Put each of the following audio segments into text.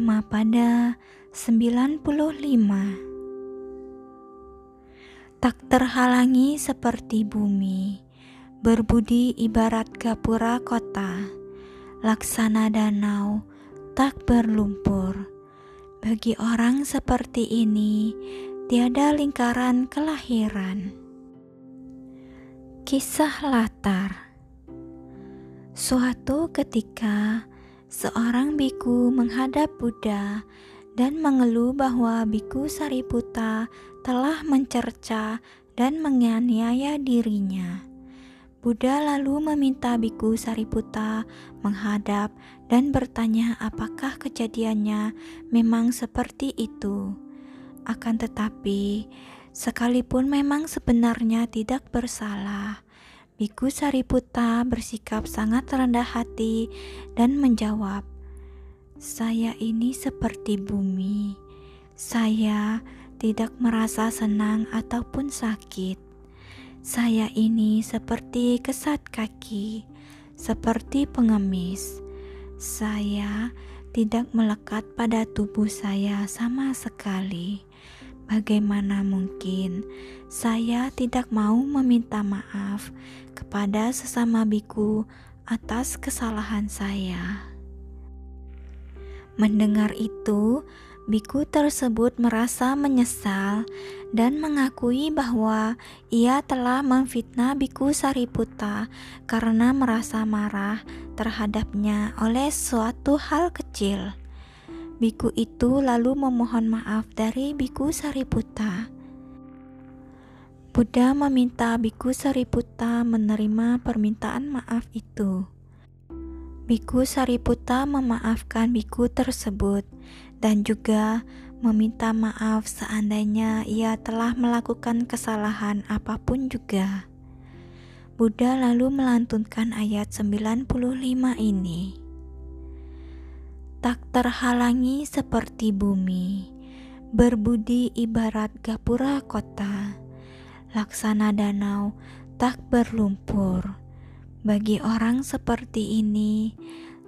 Diterima pada 95 Tak terhalangi seperti bumi Berbudi ibarat gapura kota Laksana danau tak berlumpur. Bagi orang seperti ini Tiada lingkaran kelahiran. Kisah latar. Suatu ketika Seorang biku menghadap Buddha dan mengeluh bahwa biku Sariputa telah mencerca dan menganiaya dirinya. Buddha lalu meminta biku Sariputa menghadap dan bertanya apakah kejadiannya memang seperti itu. Akan tetapi, sekalipun memang sebenarnya tidak bersalah, Biku Sariputa bersikap sangat rendah hati dan menjawab, "Saya ini seperti bumi. Saya tidak merasa senang ataupun sakit. Saya ini seperti kesat kaki, seperti pengemis. Saya tidak melekat pada tubuh saya sama sekali." Bagaimana mungkin saya tidak mau meminta maaf kepada sesama biku atas kesalahan saya? Mendengar itu, biku tersebut merasa menyesal dan mengakui bahwa ia telah memfitnah biku Sariputa karena merasa marah terhadapnya oleh suatu hal kecil. Biku itu lalu memohon maaf dari Biku Sariputa. Buddha meminta Biku Sariputa menerima permintaan maaf itu. Biku Sariputa memaafkan biku tersebut dan juga meminta maaf seandainya ia telah melakukan kesalahan apa pun juga. Buddha lalu melantunkan ayat 95 ini tak terhalangi seperti bumi, berbudi ibarat gapura kota, laksana danau tak berlumpur. Bagi orang seperti ini,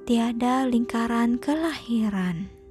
tiada lingkaran kelahiran.